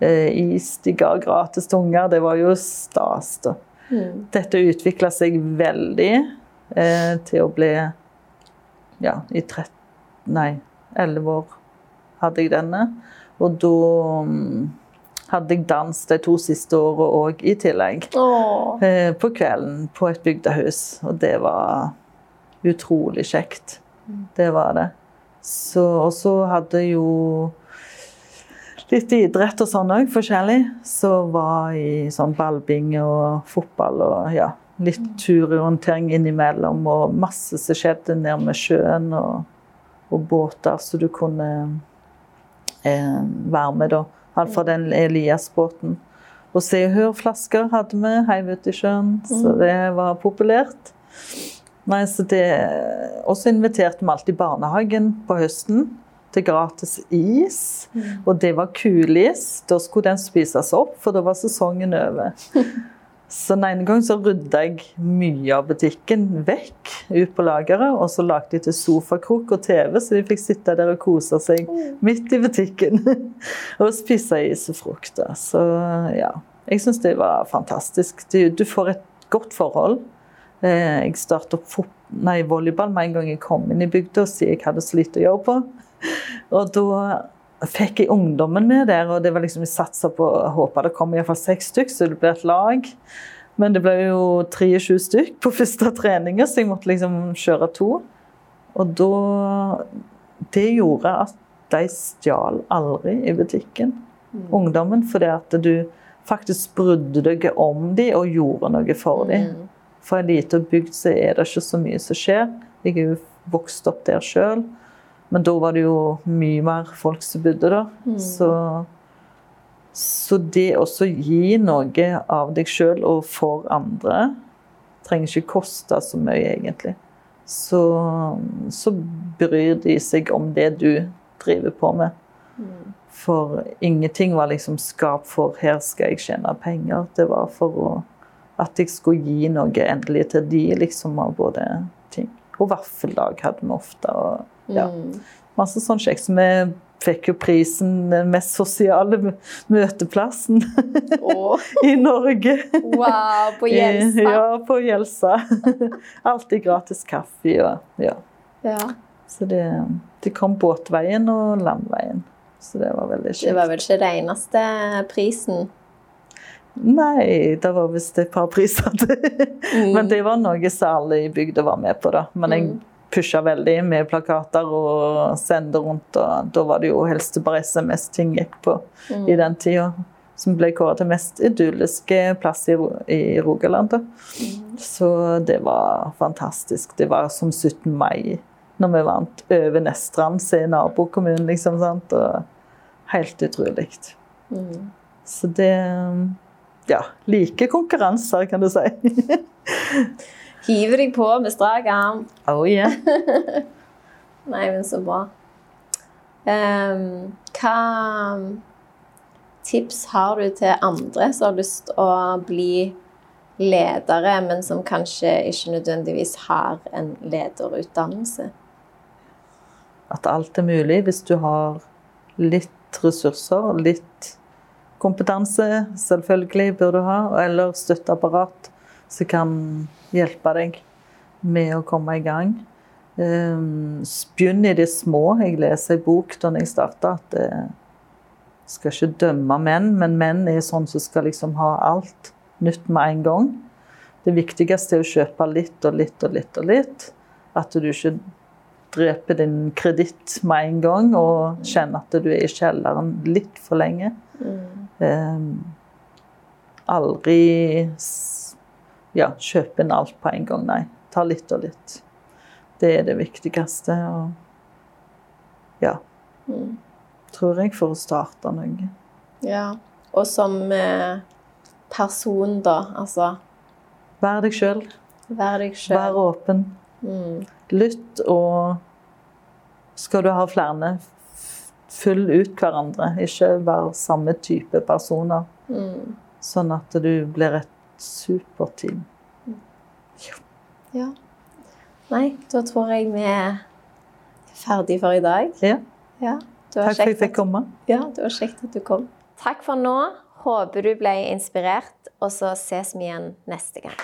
eh, is de ga gratis til unger. Det var jo stas, da. Dette utvikla seg veldig eh, til å bli Ja, i 13 Nei, 11 år hadde jeg denne. Og da mm, hadde jeg dans de to siste åra òg i tillegg. Åh. Eh, på kvelden på et bygdehus. Og det var utrolig kjekt. Det var det. Så, og så hadde jeg jo litt idrett og sånn òg, forskjellig. Så var jeg i sånn ballbinge og fotball og ja, litt turorientering innimellom. Og masse som skjedde nede med sjøen og, og båter, så du kunne eh, være med da. Alt fra den Elias-båten. Og Se og Hør-flasker hadde vi heiv ut i sjøen, så det var populært. Nei, så det... også inviterte vi alltid barnehagen på høsten til gratis is. Og det var kulis. Da skulle den spises opp, for da var sesongen over. Så den ene gang så rydda jeg mye av butikken vekk ut på lageret, og så lagde jeg til sofakrok og TV, så de fikk sitte der og kose seg midt i butikken. og spise is og frukt. Så ja, jeg syns det var fantastisk. Du, får et godt forhold. Eh, Jeg startet opp nei, volleyball med en gang jeg kom inn i bygda, siden jeg hadde så lite å gjøre på. Og da fikk jeg ungdommen med der, og det var liksom, jeg satsa på å håpe det kom iallfall seks stykk, så det ble et lag. Men det ble jo 23 stykk på første trening, så jeg måtte liksom kjøre to. Og da Det gjorde at de stjal aldri i butikken, ungdommen, fordi at du faktisk brydde deg om dem og gjorde noe for dem. For en liten bygd så er det ikke så mye som skjer. Jeg er jo vokst opp der sjøl. Men da var det jo mye mer folk som bodde der. Så, så det også gi noe av deg sjøl og for andre trenger ikke koste så mye, egentlig. Så, så bryr de seg om det du driver på med. For ingenting var liksom skap for 'her skal jeg tjene penger'. Det var for å, at jeg skulle gi noe endelig til de, liksom, av både ting. Og vaffeldag hadde vi ofte. og ja, Masse sånn kjekt. Så vi fikk jo prisen den mest sosiale møteplassen oh. i Norge. Wow, på Gjelsa. Ja, på Gjelsa. Alltid gratis kaffe ja. Ja. Så det, det kom båtveien og landveien. Så det var veldig kjekt. Det var vel ikke den eneste prisen? Nei, det var visst et par priser til. Mm. Men det var noe særlig i bygda var med på, da. Men jeg Mm. Pusha veldig med plakater og sende rundt, og da var det jo helst bare SMS ting gikk på Mm. i den tida. Som ble kåret til mest idylliske plass i, i Rogaland. Mm. Så det var fantastisk. Det var som 17. mai når vi vant over Nestrand, se nabokommunen, liksom. Sant? Og helt utrolig. Mm. Så det Ja, like konkurranser, kan du si. Hiver deg på med strak arm. Oh yeah. Nei, men så bra. Um, hva tips har du til andre som har lyst å bli ledere, men som kanskje ikke nødvendigvis har en lederutdannelse? At alt er mulig hvis du har litt ressurser, litt kompetanse, selvfølgelig bør du ha, eller støtteapparat som kan hjelpe deg med å komme i gang. Um, Begynn i det små. Jeg leser en bok da jeg starta at jeg skal ikke dømme menn, men menn er sånn som skal liksom ha alt nytt med en gang. Det viktigste er å kjøpe litt og litt og litt og litt. At du ikke dreper din kreditt med en gang og kjenner at du er i kjelleren litt for lenge. Um, aldri ja, kjøpe inn alt på en gang, nei. Ta litt og litt. Det er det viktigste. Og ja. Tror jeg, for å starte noe. Ja. Og som eh, person, da. Altså Vær deg sjøl. vær deg Vær åpen. åpen. Lytt, og skal du ha flere, fyll ut hverandre. Ikke vær samme type personer. Sånn at du blir et superteam. Ja. Nei, da tror jeg vi er ferdig for i dag. Ja. Ja, Takk for at jeg fikk komme. Ja, det var kjekt at du kom. Takk for nå. Håper du ble inspirert, og så ses vi igjen neste gang.